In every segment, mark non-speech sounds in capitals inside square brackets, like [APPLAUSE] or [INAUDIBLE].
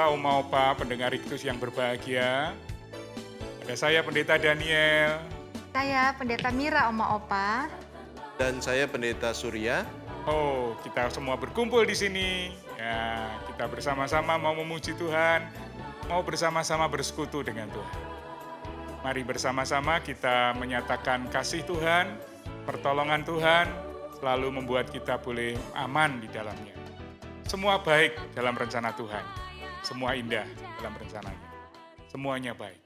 Bapak, Oma Opa, pendengar Iktus yang berbahagia. Ada saya Pendeta Daniel. Saya Pendeta Mira Oma Opa. Dan saya Pendeta Surya. Oh, kita semua berkumpul di sini. Ya, kita bersama-sama mau memuji Tuhan, mau bersama-sama bersekutu dengan Tuhan. Mari bersama-sama kita menyatakan kasih Tuhan, pertolongan Tuhan, selalu membuat kita boleh aman di dalamnya. Semua baik dalam rencana Tuhan, semua indah dalam rencananya. Semuanya baik.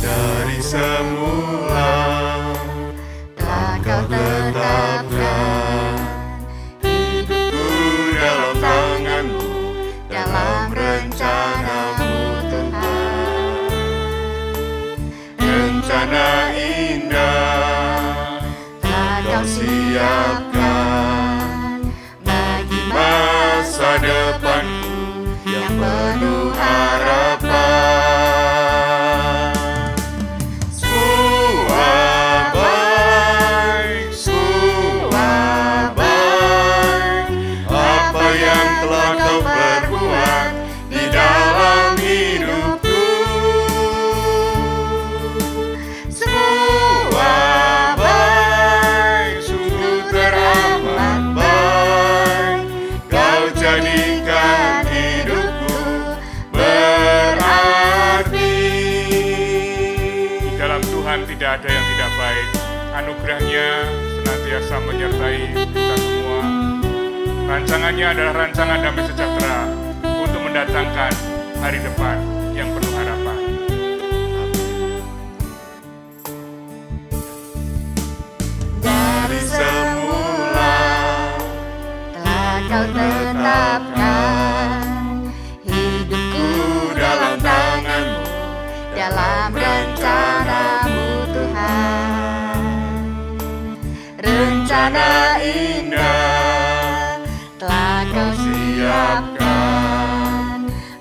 Dari semula tidak ada yang tidak baik. Anugerahnya senantiasa menyertai kita semua. Rancangannya adalah rancangan damai sejahtera untuk mendatangkan hari depan yang penuh harapan. Dari semula Telah kau tetapkan hidupku dalam tanganmu, dalam rencanamu Rencana indah telah kau siapkan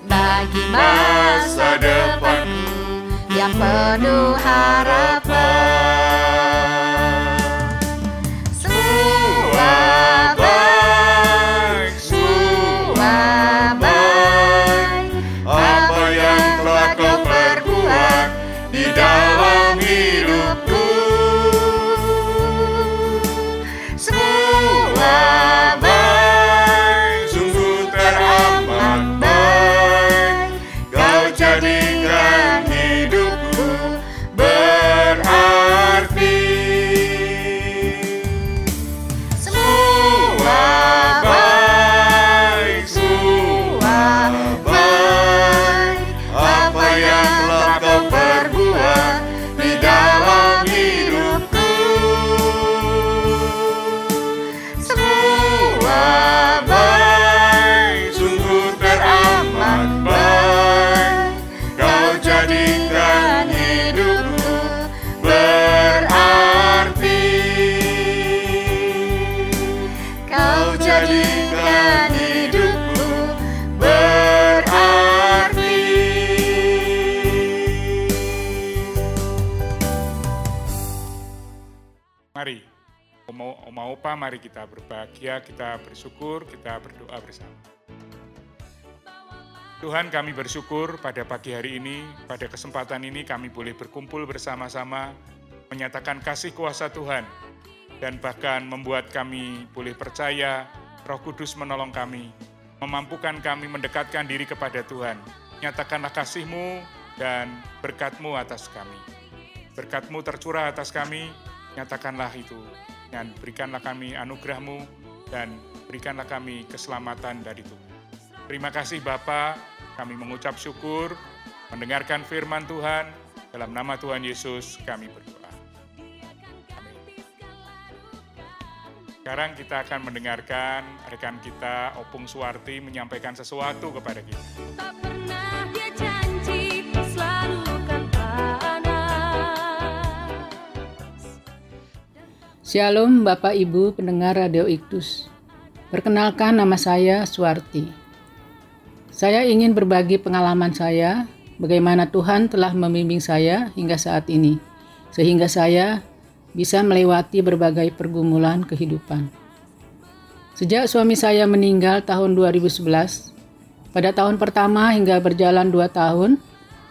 bagi masa depanku yang penuh harapan. Oma Opa, mari kita berbahagia, kita bersyukur, kita berdoa bersama. Tuhan kami bersyukur pada pagi hari ini, pada kesempatan ini kami boleh berkumpul bersama-sama, menyatakan kasih kuasa Tuhan, dan bahkan membuat kami boleh percaya roh kudus menolong kami, memampukan kami mendekatkan diri kepada Tuhan. Nyatakanlah kasih-Mu dan berkat-Mu atas kami. Berkat-Mu tercurah atas kami, nyatakanlah itu. Dan berikanlah kami anugerah-Mu dan berikanlah kami keselamatan dari Tuhan. Terima kasih Bapa, kami mengucap syukur, mendengarkan firman Tuhan, dalam nama Tuhan Yesus kami berdoa. Sekarang kita akan mendengarkan rekan kita Opung Suwarti menyampaikan sesuatu kepada kita. Shalom Bapak Ibu pendengar Radio Iktus. Perkenalkan nama saya Suwarti. Saya ingin berbagi pengalaman saya, bagaimana Tuhan telah membimbing saya hingga saat ini, sehingga saya bisa melewati berbagai pergumulan kehidupan. Sejak suami saya meninggal tahun 2011, pada tahun pertama hingga berjalan dua tahun,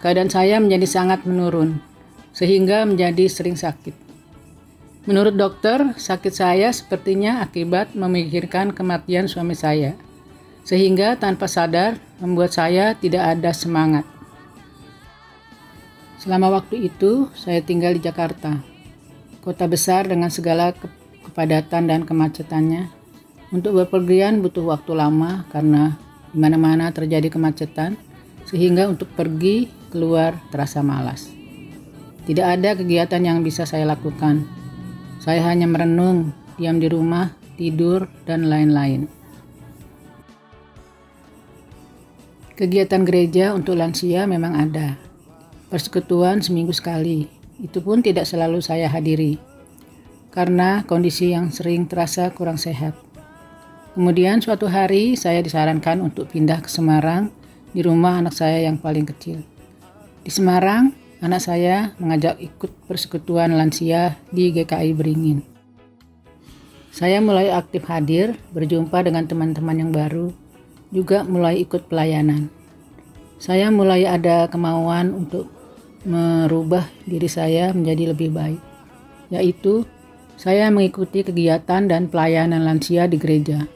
keadaan saya menjadi sangat menurun, sehingga menjadi sering sakit. Menurut dokter, sakit saya sepertinya akibat memikirkan kematian suami saya, sehingga tanpa sadar membuat saya tidak ada semangat. Selama waktu itu, saya tinggal di Jakarta, kota besar dengan segala ke kepadatan dan kemacetannya. Untuk bepergian butuh waktu lama karena di mana-mana terjadi kemacetan, sehingga untuk pergi keluar terasa malas. Tidak ada kegiatan yang bisa saya lakukan. Saya hanya merenung, diam di rumah, tidur, dan lain-lain. Kegiatan gereja untuk lansia memang ada. Persekutuan seminggu sekali. Itu pun tidak selalu saya hadiri. Karena kondisi yang sering terasa kurang sehat. Kemudian suatu hari saya disarankan untuk pindah ke Semarang di rumah anak saya yang paling kecil. Di Semarang, anak saya mengajak ikut persekutuan lansia di GKI Beringin. Saya mulai aktif hadir, berjumpa dengan teman-teman yang baru, juga mulai ikut pelayanan. Saya mulai ada kemauan untuk merubah diri saya menjadi lebih baik, yaitu saya mengikuti kegiatan dan pelayanan lansia di gereja.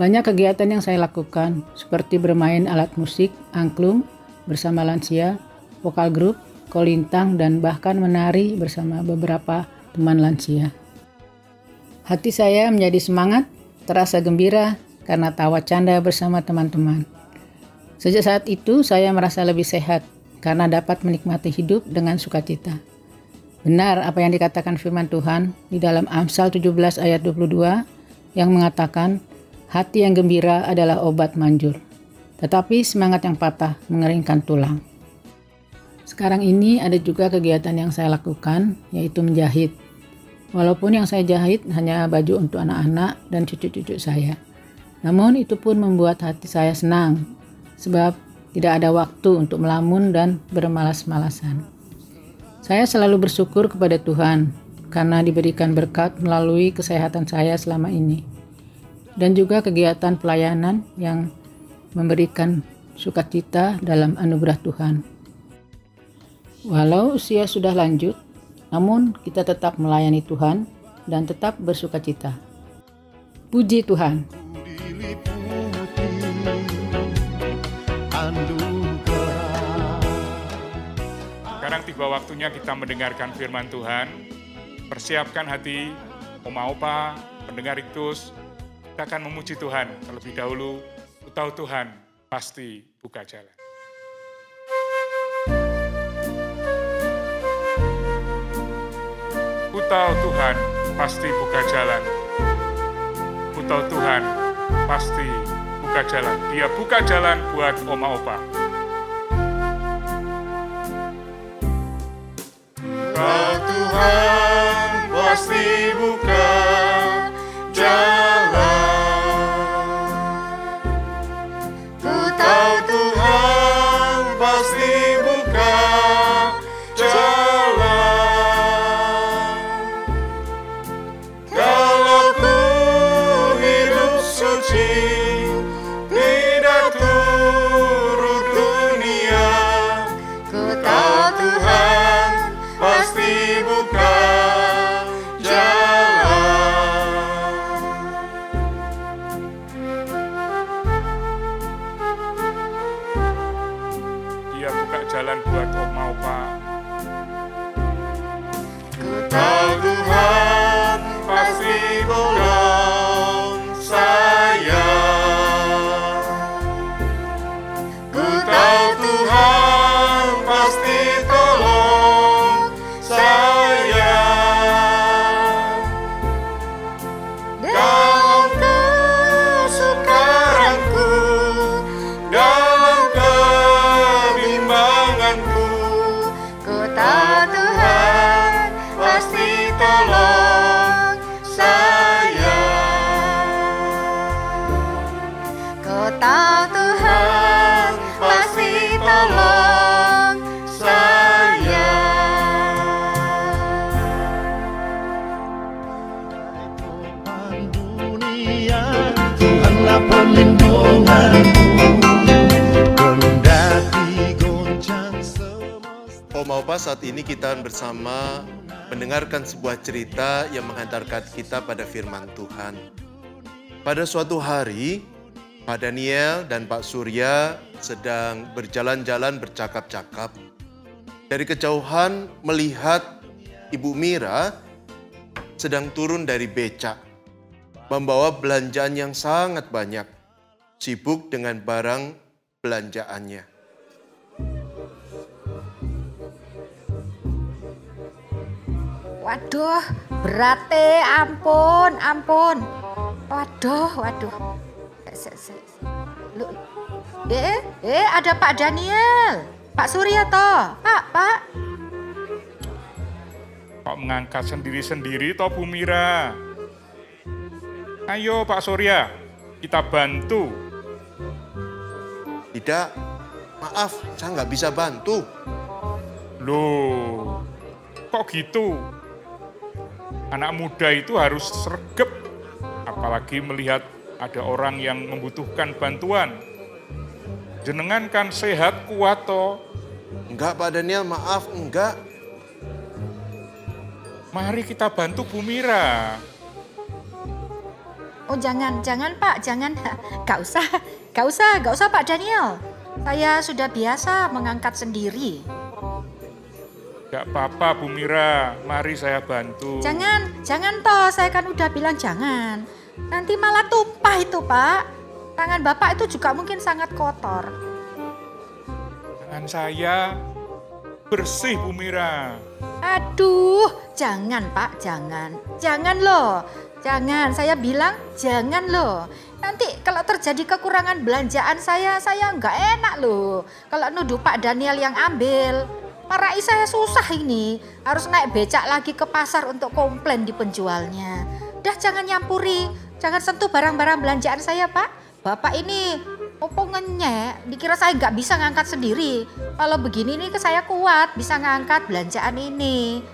Banyak kegiatan yang saya lakukan, seperti bermain alat musik, angklung, bersama lansia, vokal grup, kolintang, dan bahkan menari bersama beberapa teman lansia. Hati saya menjadi semangat, terasa gembira, karena tawa canda bersama teman-teman. Sejak saat itu saya merasa lebih sehat karena dapat menikmati hidup dengan sukacita. Benar apa yang dikatakan firman Tuhan di dalam Amsal 17 ayat 22 yang mengatakan hati yang gembira adalah obat manjur, tetapi semangat yang patah mengeringkan tulang. Sekarang ini ada juga kegiatan yang saya lakukan yaitu menjahit. Walaupun yang saya jahit hanya baju untuk anak-anak dan cucu-cucu saya. Namun itu pun membuat hati saya senang, sebab tidak ada waktu untuk melamun dan bermalas-malasan. Saya selalu bersyukur kepada Tuhan karena diberikan berkat melalui kesehatan saya selama ini, dan juga kegiatan pelayanan yang memberikan sukacita dalam anugerah Tuhan. Walau usia sudah lanjut, namun kita tetap melayani Tuhan dan tetap bersukacita. Puji Tuhan! Sekarang tiba waktunya kita mendengarkan firman Tuhan. Persiapkan hati, oma-opa, pendengar iktus. Kita akan memuji Tuhan terlebih dahulu. Tahu Tuhan pasti buka jalan. Tahu Tuhan pasti buka jalan. Tahu Tuhan pasti buka jalan. Dia buka jalan buat oma-opa. Kau Tuhan pasti buka Oh, saat ini kita bersama mendengarkan sebuah cerita yang menghantarkan kita pada firman Tuhan. Pada suatu hari, Pak Daniel dan Pak Surya sedang berjalan-jalan bercakap-cakap. Dari kejauhan melihat Ibu Mira sedang turun dari becak membawa belanjaan yang sangat banyak, sibuk dengan barang belanjaannya. Waduh, berate ampun, ampun. Waduh, waduh. Se- Lu, eh, eh, ada Pak Daniel. Pak Surya toh. Pak, Pak. Kok mengangkat sendiri-sendiri toh Bu Mira? Ayo Pak Surya, kita bantu. Tidak, maaf, saya nggak bisa bantu. Loh, kok gitu? Anak muda itu harus sergap, apalagi melihat ada orang yang membutuhkan bantuan. Jenengan kan sehat kuat toh. Enggak Pak Daniel, maaf, enggak. Mari kita bantu Bu Mira. Oh jangan, jangan Pak, jangan. Gak usah, gak usah, gak usah Pak Daniel. Saya sudah biasa mengangkat sendiri. Gak apa-apa Bu Mira, mari saya bantu. Jangan, jangan toh. Saya kan udah bilang jangan. Nanti malah tumpah itu Pak. Tangan Bapak itu juga mungkin sangat kotor. Tangan saya bersih Bu Mira. Aduh, jangan Pak, jangan. Jangan loh. Jangan, saya bilang jangan loh. Nanti kalau terjadi kekurangan belanjaan saya, saya nggak enak loh. Kalau nuduh Pak Daniel yang ambil. Marahi saya susah ini. Harus naik becak lagi ke pasar untuk komplain di penjualnya. Dah jangan nyampuri. Jangan sentuh barang-barang belanjaan saya Pak. Bapak ini opo ngenyek, dikira saya nggak bisa ngangkat sendiri. Kalau begini nih ke saya kuat, bisa ngangkat belanjaan ini.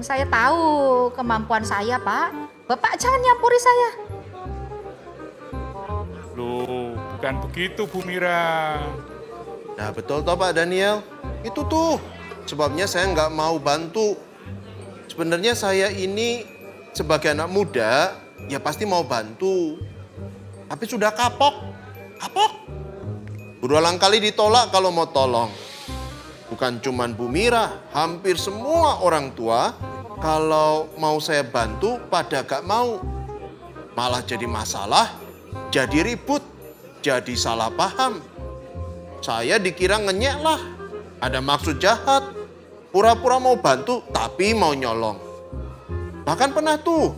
Saya tahu kemampuan saya, Pak. Bapak jangan nyampuri saya. Loh, bukan begitu Bu Mira. Nah betul toh Pak Daniel, itu tuh sebabnya saya nggak mau bantu. Sebenarnya saya ini sebagai anak muda ya pasti mau bantu. Tapi sudah kapok, kapok. Berulang kali ditolak kalau mau tolong. Bukan cuman Bu Mira, hampir semua orang tua kalau mau saya bantu pada gak mau. Malah jadi masalah, jadi ribut, jadi salah paham. Saya dikira ngenyek lah, ada maksud jahat. Pura-pura mau bantu tapi mau nyolong. Bahkan pernah tuh,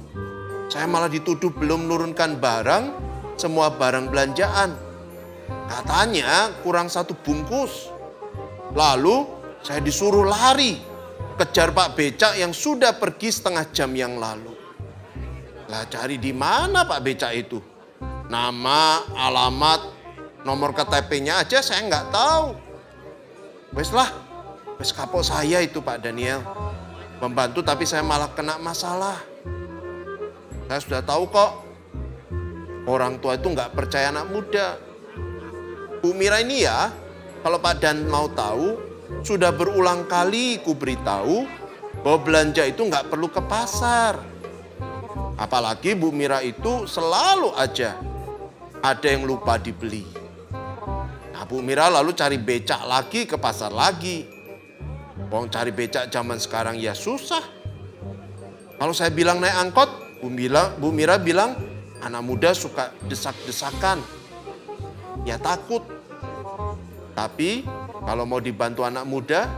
saya malah dituduh belum menurunkan barang, semua barang belanjaan. Katanya kurang satu bungkus. Lalu saya disuruh lari, kejar Pak Becak yang sudah pergi setengah jam yang lalu. Lah cari di mana Pak Becak itu? Nama, alamat, nomor KTP-nya aja saya nggak tahu. Wes lah, wes kapok saya itu Pak Daniel. Membantu tapi saya malah kena masalah. Saya sudah tahu kok, orang tua itu nggak percaya anak muda. Bu Mira ini ya, kalau Pak Dan mau tahu, sudah berulang kali ku beritahu bahwa belanja itu nggak perlu ke pasar. Apalagi Bu Mira itu selalu aja ada yang lupa dibeli. Nah Bu Mira lalu cari becak lagi ke pasar lagi. Wong cari becak zaman sekarang ya susah. Kalau saya bilang naik angkot, Bu Mira, Bu Mira bilang anak muda suka desak-desakan. Ya takut. Tapi kalau mau dibantu anak muda,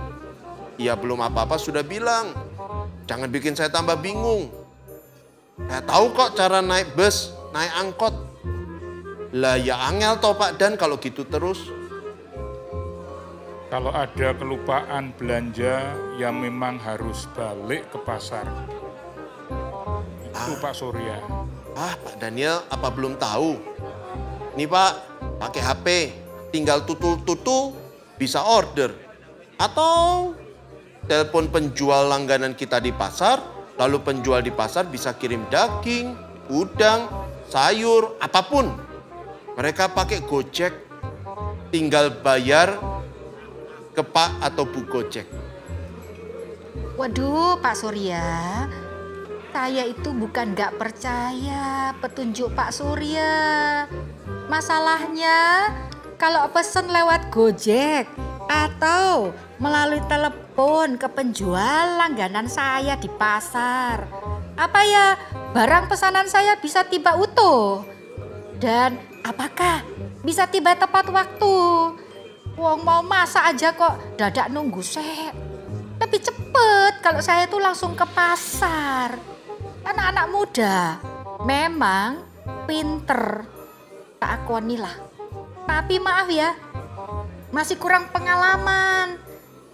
ya belum apa-apa sudah bilang. Jangan bikin saya tambah bingung. Saya tahu kok cara naik bus, naik angkot. Lah ya angel toh Pak Dan kalau gitu terus. Kalau ada kelupaan belanja yang memang harus balik ke pasar. Itu Pak Surya. Ah Pak Daniel apa belum tahu? Nih Pak, pakai HP, tinggal tutul-tutul bisa order. Atau telepon penjual langganan kita di pasar, lalu penjual di pasar bisa kirim daging, udang, sayur, apa pun. Mereka pakai Gojek, tinggal bayar ke Pak atau Bu Gojek. Waduh, Pak Surya. Saya itu bukan nggak percaya petunjuk Pak Surya. Masalahnya kalau pesen lewat Gojek atau melalui telepon ke penjual langganan saya di pasar. Apa ya, barang pesanan saya bisa tiba utuh? Dan apakah bisa tiba tepat waktu? Wong mau masak aja kok dadak nunggu sek. Lebih cepet kalau saya tuh langsung ke pasar. Anak-anak muda memang pinter. Tak akonilah. Tapi maaf ya, masih kurang pengalaman.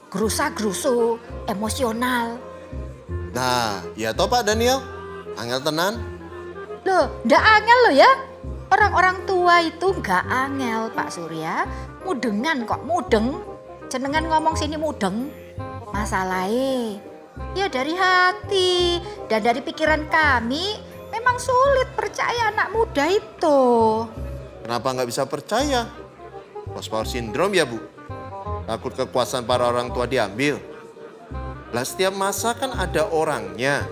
Gerusa-gerusu, emosional. Nah, ya toh Pak Daniel. Angel tenan. Loh, ndak angel loh ya. Orang-orang tua itu nggak angel Pak Surya. Mudengan kok, mudeng. Jenengan ngomong sini mudeng. Masalahnya, ya dari hati dan dari pikiran kami memang sulit percaya anak muda itu. Kenapa nggak bisa percaya? Post power syndrome ya Bu? Takut kekuasaan para orang tua diambil? Lah setiap masa kan ada orangnya.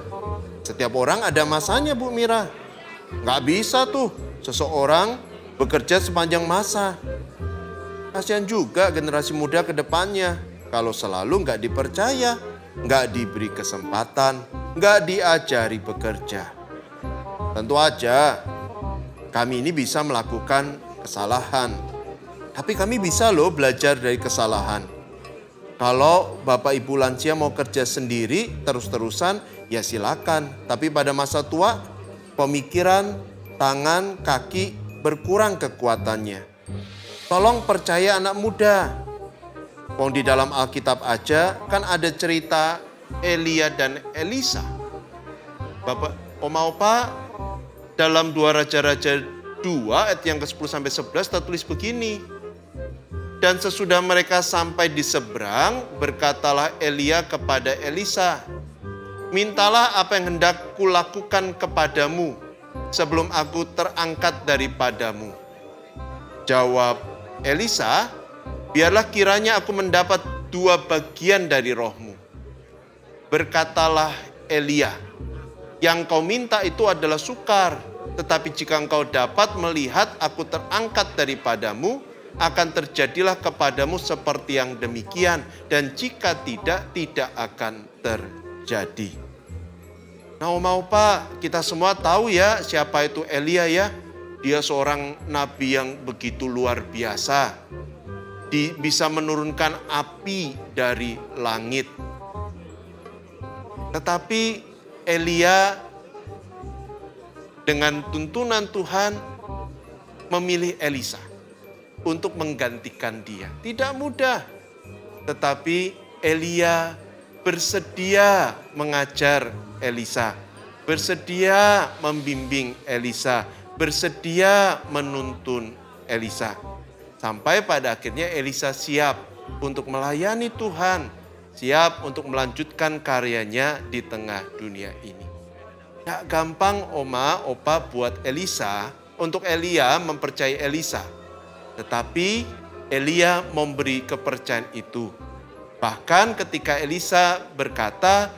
Setiap orang ada masanya Bu Mira. Nggak bisa tuh seseorang bekerja sepanjang masa. Kasihan juga generasi muda ke depannya kalau selalu nggak dipercaya, nggak diberi kesempatan, nggak diajari bekerja. Tentu aja kami ini bisa melakukan kesalahan. Tapi kami bisa loh belajar dari kesalahan. Kalau Bapak Ibu lansia mau kerja sendiri terus-terusan ya silakan. Tapi pada masa tua pemikiran, tangan, kaki berkurang kekuatannya. Tolong percaya anak muda. Wong di dalam Alkitab aja kan ada cerita Elia dan Elisa. Bapak, Oma Opa dalam dua Raja-Raja 2 ayat yang ke-10 sampai 11 tertulis begini. Dan sesudah mereka sampai di seberang, berkatalah Elia kepada Elisa, Mintalah apa yang hendak kulakukan kepadamu sebelum aku terangkat daripadamu. Jawab Elisa, biarlah kiranya aku mendapat dua bagian dari rohmu. Berkatalah Elia, yang kau minta itu adalah sukar, tetapi jika engkau dapat melihat aku terangkat daripadamu, akan terjadilah kepadamu seperti yang demikian, dan jika tidak, tidak akan terjadi. Nah, mau Pak, kita semua tahu ya siapa itu Elia ya. Dia seorang nabi yang begitu luar biasa. Di, bisa menurunkan api dari langit. Tetapi Elia dengan tuntunan Tuhan memilih Elisa untuk menggantikan dia. Tidak mudah. Tetapi Elia bersedia mengajar Elisa, bersedia membimbing Elisa, bersedia menuntun Elisa. Sampai pada akhirnya Elisa siap untuk melayani Tuhan, siap untuk melanjutkan karyanya di tengah dunia ini. Tidak gampang Oma, Opa buat Elisa, untuk Elia mempercayai Elisa. Tetapi Elia memberi kepercayaan itu. Bahkan ketika Elisa berkata,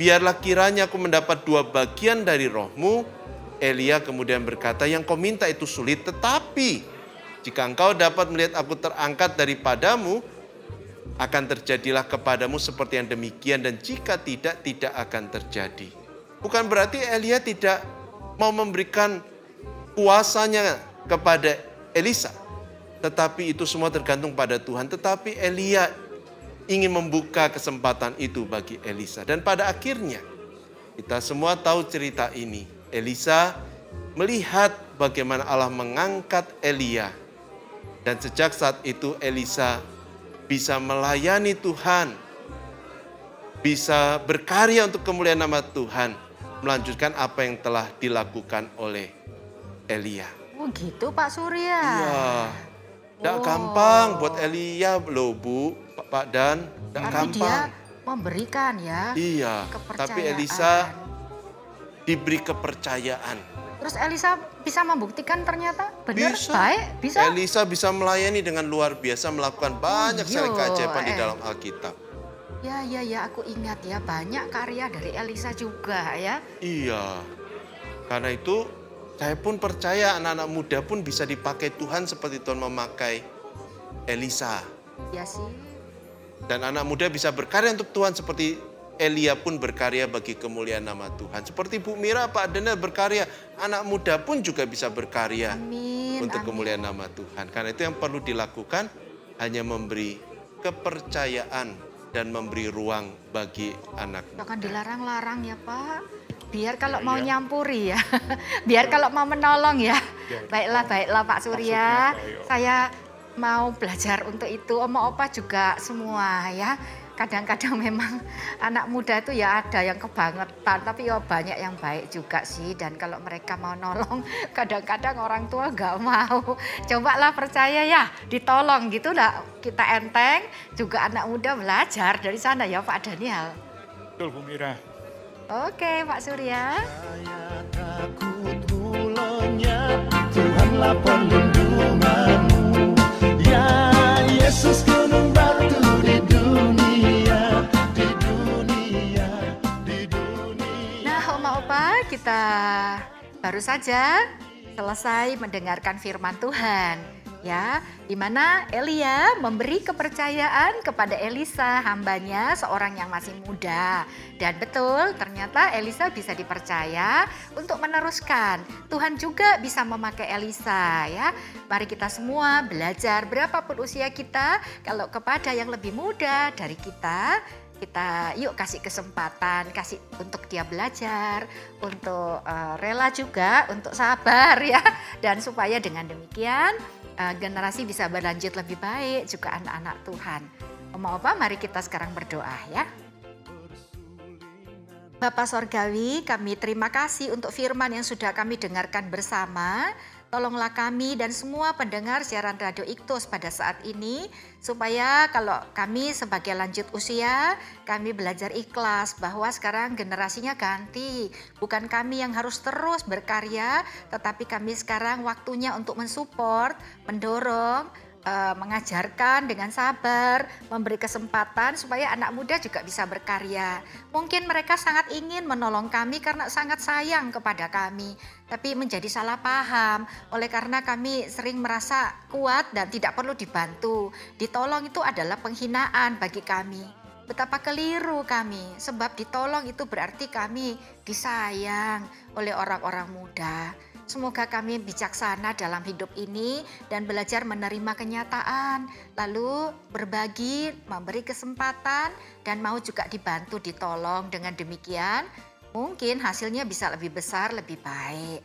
biarlah kiranya aku mendapat dua bagian dari rohmu, Elia kemudian berkata, yang kau minta itu sulit, tetapi jika engkau dapat melihat aku terangkat daripadamu, akan terjadilah kepadamu seperti yang demikian dan jika tidak, tidak akan terjadi. Bukan berarti Elia tidak mau memberikan kuasanya kepada Elisa. Tetapi itu semua tergantung pada Tuhan. Tetapi Elia ingin membuka kesempatan itu bagi Elisa. Dan pada akhirnya kita semua tahu cerita ini. Elisa melihat bagaimana Allah mengangkat Elia. Dan sejak saat itu Elisa bisa melayani Tuhan. Bisa berkarya untuk kemuliaan nama Tuhan. Melanjutkan apa yang telah dilakukan oleh Elia. Oh gitu Pak Surya. Iya. Tidak Oh. gampang buat Elia loh Bu, Pak, Pak Dan. Tidak gampang. dia memberikan ya. Iya, tapi Elisa diberi kepercayaan. Terus Elisa bisa membuktikan ternyata benar Bisa. baik, bisa. Elisa bisa melayani dengan luar biasa melakukan banyak iya, sekali keajaiban di eh. dalam Alkitab. Ya, ya, ya, aku ingat ya banyak karya dari Elisa juga ya. Iya. Karena itu saya pun percaya anak-anak muda pun bisa dipakai Tuhan seperti Tuhan memakai Elisa. Ya sih. Dan anak muda bisa berkarya untuk Tuhan seperti Elia pun berkarya bagi kemuliaan nama Tuhan. Seperti Bu Mira, Pak Daniel berkarya. Anak muda pun juga bisa berkarya Amin. untuk amin. kemuliaan nama Tuhan. Karena itu yang perlu dilakukan hanya memberi kepercayaan dan memberi ruang bagi anak Jangan dilarang-larang ya Pak. Biar kalau Ya, mau iya. nyampuri ya. [LAUGHS] Biar kalau mau menolong ya. Ya, Baiklah, baiklah Pak Surya. Maksudnya. Saya mau belajar untuk itu. Oma opa juga semua ya. Kadang-kadang [LAUGHS] memang anak muda itu ya ada yang kebangetan, tapi ya banyak yang baik juga sih. Dan kalau mereka mau nolong, [LAUGHS] kadang-kadang orang tua nggak mau. Cobalah percaya ya, ditolong gitu lah. Kita enteng, juga anak muda belajar dari sana ya Pak Daniel. Betul Bu Mira. Oke Pak Surya. Saya takut Tuhanlah perlindunganmu Ya Yesus kita baru saja selesai mendengarkan firman Tuhan. Ya, di mana Elia memberi kepercayaan kepada Elisa, hambanya seorang yang masih muda. Dan betul, ternyata Elisa bisa dipercaya untuk meneruskan. Tuhan juga bisa memakai Elisa ya. Mari kita semua belajar berapapun usia kita, kalau kepada yang lebih muda dari kita, kita yuk kasih kesempatan, kasih untuk dia belajar, untuk eh, rela juga, untuk sabar ya, [LAUGHS] dan supaya dengan demikian eh, generasi bisa berlanjut lebih baik, juga anak-anak Tuhan. Oma opa, mari kita sekarang berdoa ya. Bapak Sorgawi, kami terima kasih untuk firman yang sudah kami dengarkan bersama. Tolonglah kami dan semua pendengar siaran Radio Iktus pada saat ini, supaya kalau kami sebagai lanjut usia, kami belajar ikhlas bahwa sekarang generasinya ganti. Bukan kami yang harus terus berkarya, tetapi kami sekarang waktunya untuk mensupport, mendorong, eh, mengajarkan dengan sabar, memberi kesempatan supaya anak muda juga bisa berkarya. Mungkin mereka sangat ingin menolong kami karena sangat sayang kepada kami, tapi menjadi salah paham oleh karena kami sering merasa kuat dan tidak perlu dibantu. Ditolong itu adalah penghinaan bagi kami. Betapa keliru kami, sebab ditolong itu berarti kami disayang oleh orang-orang muda. Semoga kami bijaksana dalam hidup ini dan belajar menerima kenyataan, lalu berbagi, memberi kesempatan, dan mau juga dibantu, ditolong. Dengan demikian, mungkin hasilnya bisa lebih besar, lebih baik.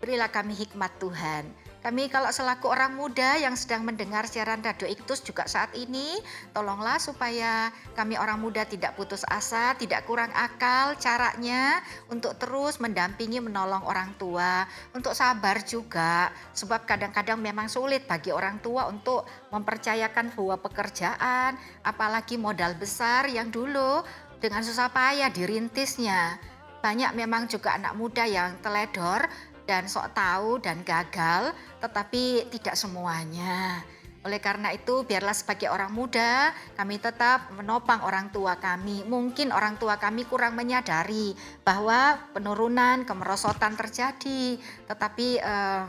Berilah kami hikmat Tuhan. Kami kalau selaku orang muda yang sedang mendengar siaran Radio Iktus juga saat ini, tolonglah supaya kami orang muda tidak putus asa, tidak kurang akal caranya untuk terus mendampingi menolong orang tua, untuk sabar juga, sebab kadang-kadang memang sulit bagi orang tua untuk mempercayakan sebuah pekerjaan, apalagi modal besar yang dulu dengan susah payah dirintisnya. Banyak memang juga anak muda yang teledor dan sok tahu dan gagal, tetapi tidak semuanya. Oleh karena itu, biarlah sebagai orang muda, kami tetap menopang orang tua kami. Mungkin orang tua kami kurang menyadari bahwa penurunan kemerosotan terjadi, tetapi eh,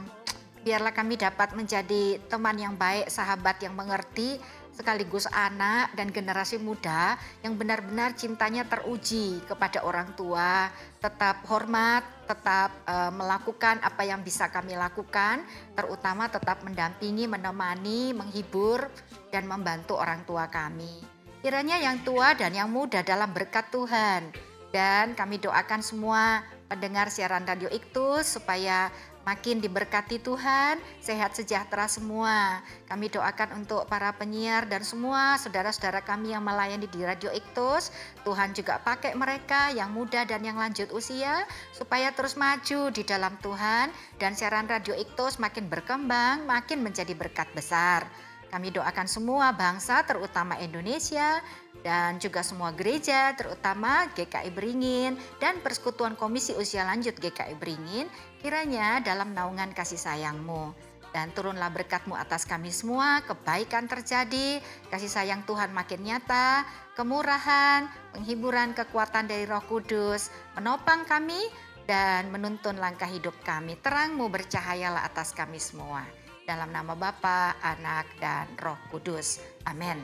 biarlah kami dapat menjadi teman yang baik, sahabat yang mengerti, sekaligus anak dan generasi muda yang benar-benar cintanya teruji kepada orang tua, tetap hormat, tetap eh, melakukan apa yang bisa kami lakukan, terutama tetap mendampingi, menemani, menghibur, dan membantu orang tua kami. Kiranya yang tua dan yang muda dalam berkat Tuhan. Dan kami doakan semua pendengar siaran Radio Iktus supaya makin diberkati Tuhan, sehat sejahtera semua. Kami doakan untuk para penyiar dan semua saudara-saudara kami yang melayani di Radio Iktus. Tuhan juga pakai mereka yang muda dan yang lanjut usia supaya terus maju di dalam Tuhan dan siaran Radio Iktus makin berkembang, makin menjadi berkat besar. Kami doakan semua bangsa terutama Indonesia dan juga semua gereja terutama GKI Beringin dan Persekutuan Komisi Usia Lanjut GKI Beringin kiranya dalam naungan kasih sayangmu. Dan turunlah berkatmu atas kami semua, kebaikan terjadi, kasih sayang Tuhan makin nyata, kemurahan, penghiburan kekuatan dari roh kudus, menopang kami dan menuntun langkah hidup kami. Terangmu bercahayalah atas kami semua. Dalam nama Bapa, Anak, dan Roh Kudus. Amin.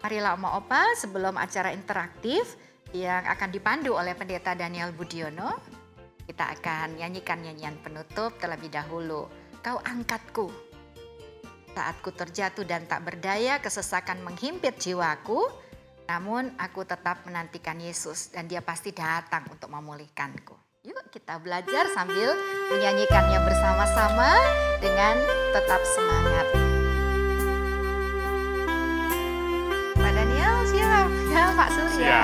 Marilah Oma Opa sebelum acara interaktif yang akan dipandu oleh Pendeta Daniel Budiono, kita akan nyanyikan nyanyian penutup terlebih dahulu. Kau angkatku. Saat ku terjatuh dan tak berdaya, kesesakan menghimpit jiwaku, namun aku tetap menantikan Yesus dan dia pasti datang untuk memulihkanku. Yuk kita belajar sambil menyanyikannya bersama-sama dengan tetap semangat. Pak Daniel siap ya Pak Surya.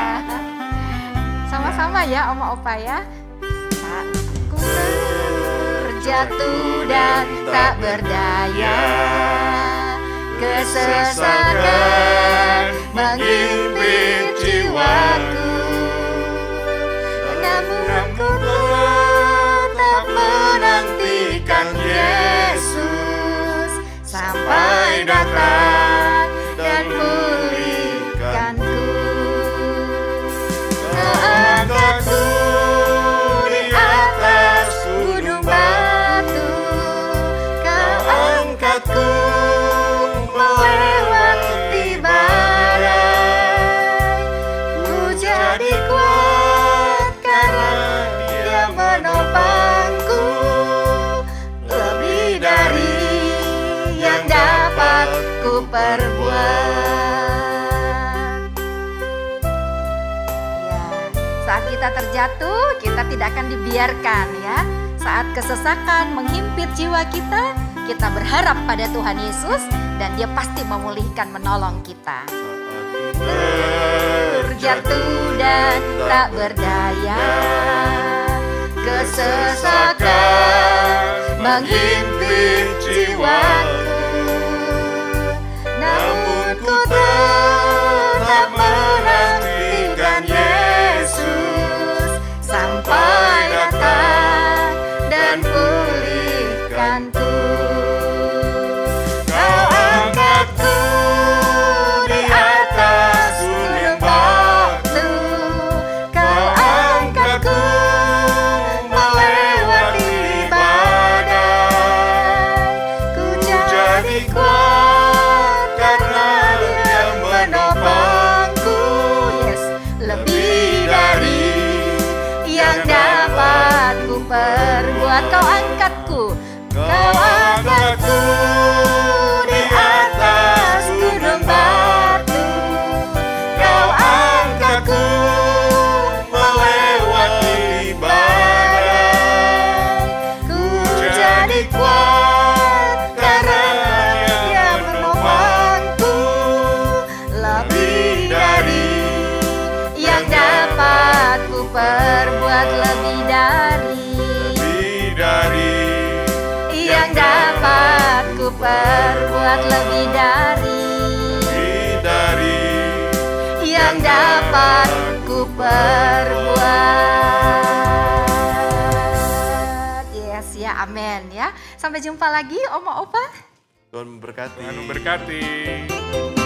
Sama-sama ya Oma Opa ya. Terjatuh dan tak berdaya. Kesesakan menghimpit jiwaku. Namun ku tetap menantikan Yesus sampai datang kita terjatuh, kita tidak akan dibiarkan ya. Saat kesesakan menghimpit jiwa kita, kita berharap pada Tuhan Yesus dan dia pasti memulihkan menolong kita. Terjatuh dan tak berdaya Kesesakan menghimpit jiwaku perbuat lebih dari lebih dari yang dapat ku perbuat. Yes ya, amin ya. Sampai jumpa lagi Oma Opa. Tuhan memberkati. Tuhan memberkati.